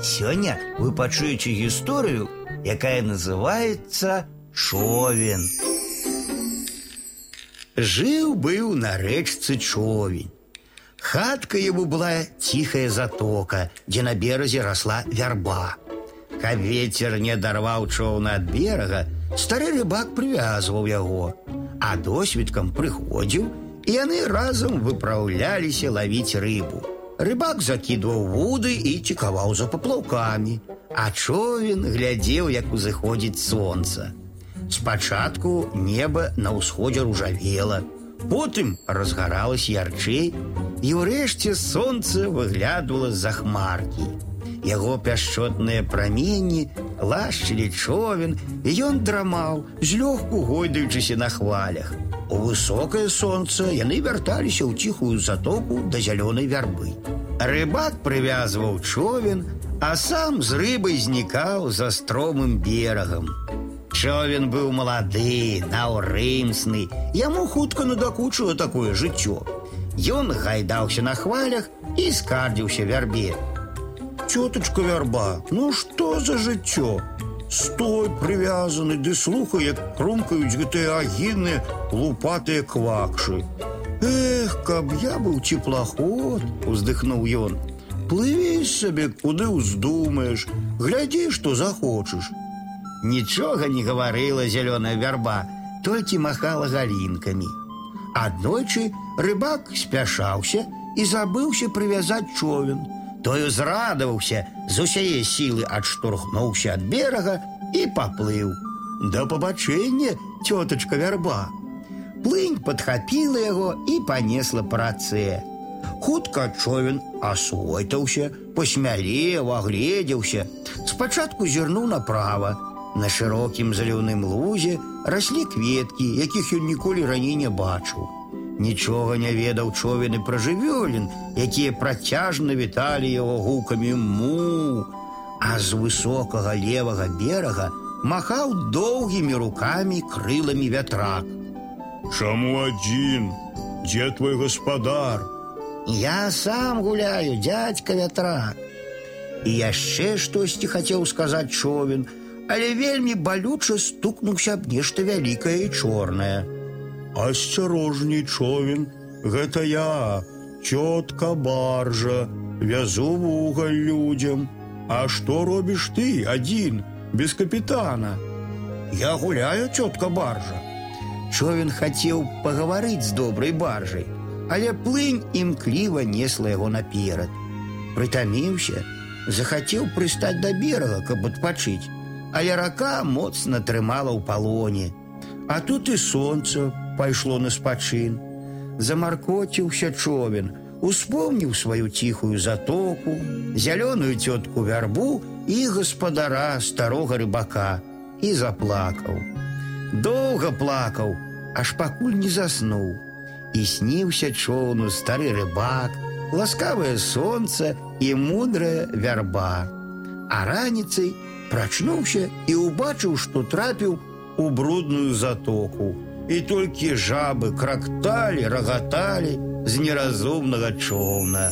Сёння вы пачуеце гісторыю, якая называется Човен. Жыў быў на рэчцы човень. Хатка ему была тихая затока, дзе на беразе росла вярба. Каб ветер не дарваў човна ад берага, стары рыбак прывязваў яго, а досвідкам прыходзіў, і яны разам выпраўляліся лавіць рыбу. Рыбак закидываў вуды і цікаваў за паплаўкамі, а човен глядзеў, як узыходзіць сонца. Спачатку неба на ўсходзе ружавела, потым разгаралась ярчэй, і ўрэшце сонца выглядывала з-за хмаркі. Яго пяшчотныя праменні лашчылі човен, і ён драмаў, злёгку гойдаючыся на хвалях. У высокае сонца яны вярталіся ў ціхую затоку да зялёнай вярбы. Рыбак прывязваў човен, а сам з рыбай знікаў за стромым берагам. Човен быў малады, наўрымсны, яму хутка надакучыла такое жыццё. Ён гайдаўся на хвалях і скардзіўся вярбе. Цётачка вярба, ну што за жыццё? Стой прывязаны ды слухай, як крумкаюць гэтыя агідныя лупатыя квакшы. Эх, каб я быў теплоход, уздыхнуў ён. Плыві сабе, куды ўздумаеш, глядзі, што захочаш. Нічога не гаварыла зялёная вярба, толькі махала галінкамі. Аднойчы рыбак спяшаўся і забыўся прывязаць човен той узрадаваўся з усяе сілы адштурхнуўся ад берага і паплыў. Да пабачэння цётачка вярба. Плынь падхапіла яго і панесла працэ. Хутка човен асвойтаўся, посмялеў, агледзеўся. Спачатку зірнуў направа. На шырокім заліўным лузе раслі кветкі, якіх ён ніколі раней не бачыў. Нічога не ведаў човен і пра жывёлін, якія працяжна віталі яго гукамі му, а з высокага левага берага махаў доўгімі рукамі крыламі вятрак. Чаму адзін? Дзе твой гаспадар? Я сам гуляю, дядька вятрак. І яшчэ штосьці хацеў сказаць човен, але вельмі балюча стукнуўся аб нешта вялікае і чорнае. Асцярожней човен, гэта я, цётка баржа, вязу вугаль людзям. А што робіш ты адзін, без капітана? Я гуляю, цётка баржа. Човен хацеў пагаварыць з добрай баржай, але плынь імкліва несла яго наперад. Прытаміўся, захацеў прыстаць да берага, каб адпачыць, але рака моцна трымала ў палоне. А тут і сонца пайшло на спачын. Замаркоціўся човен, успомніў сваю ціхую затоку, зялёную цётку вярбу і гаспадара старога рыбака і заплакаў. Доўга плакаў, аж пакуль не заснуў. І сніўся чоўну стары рыбак, ласкавае сонца і мудрая вярба. А раніцай прачнуўся і ўбачыў, што трапіў у брудную затоку і толькі жабы кракталі, рагаталі з неразумнага чоўна.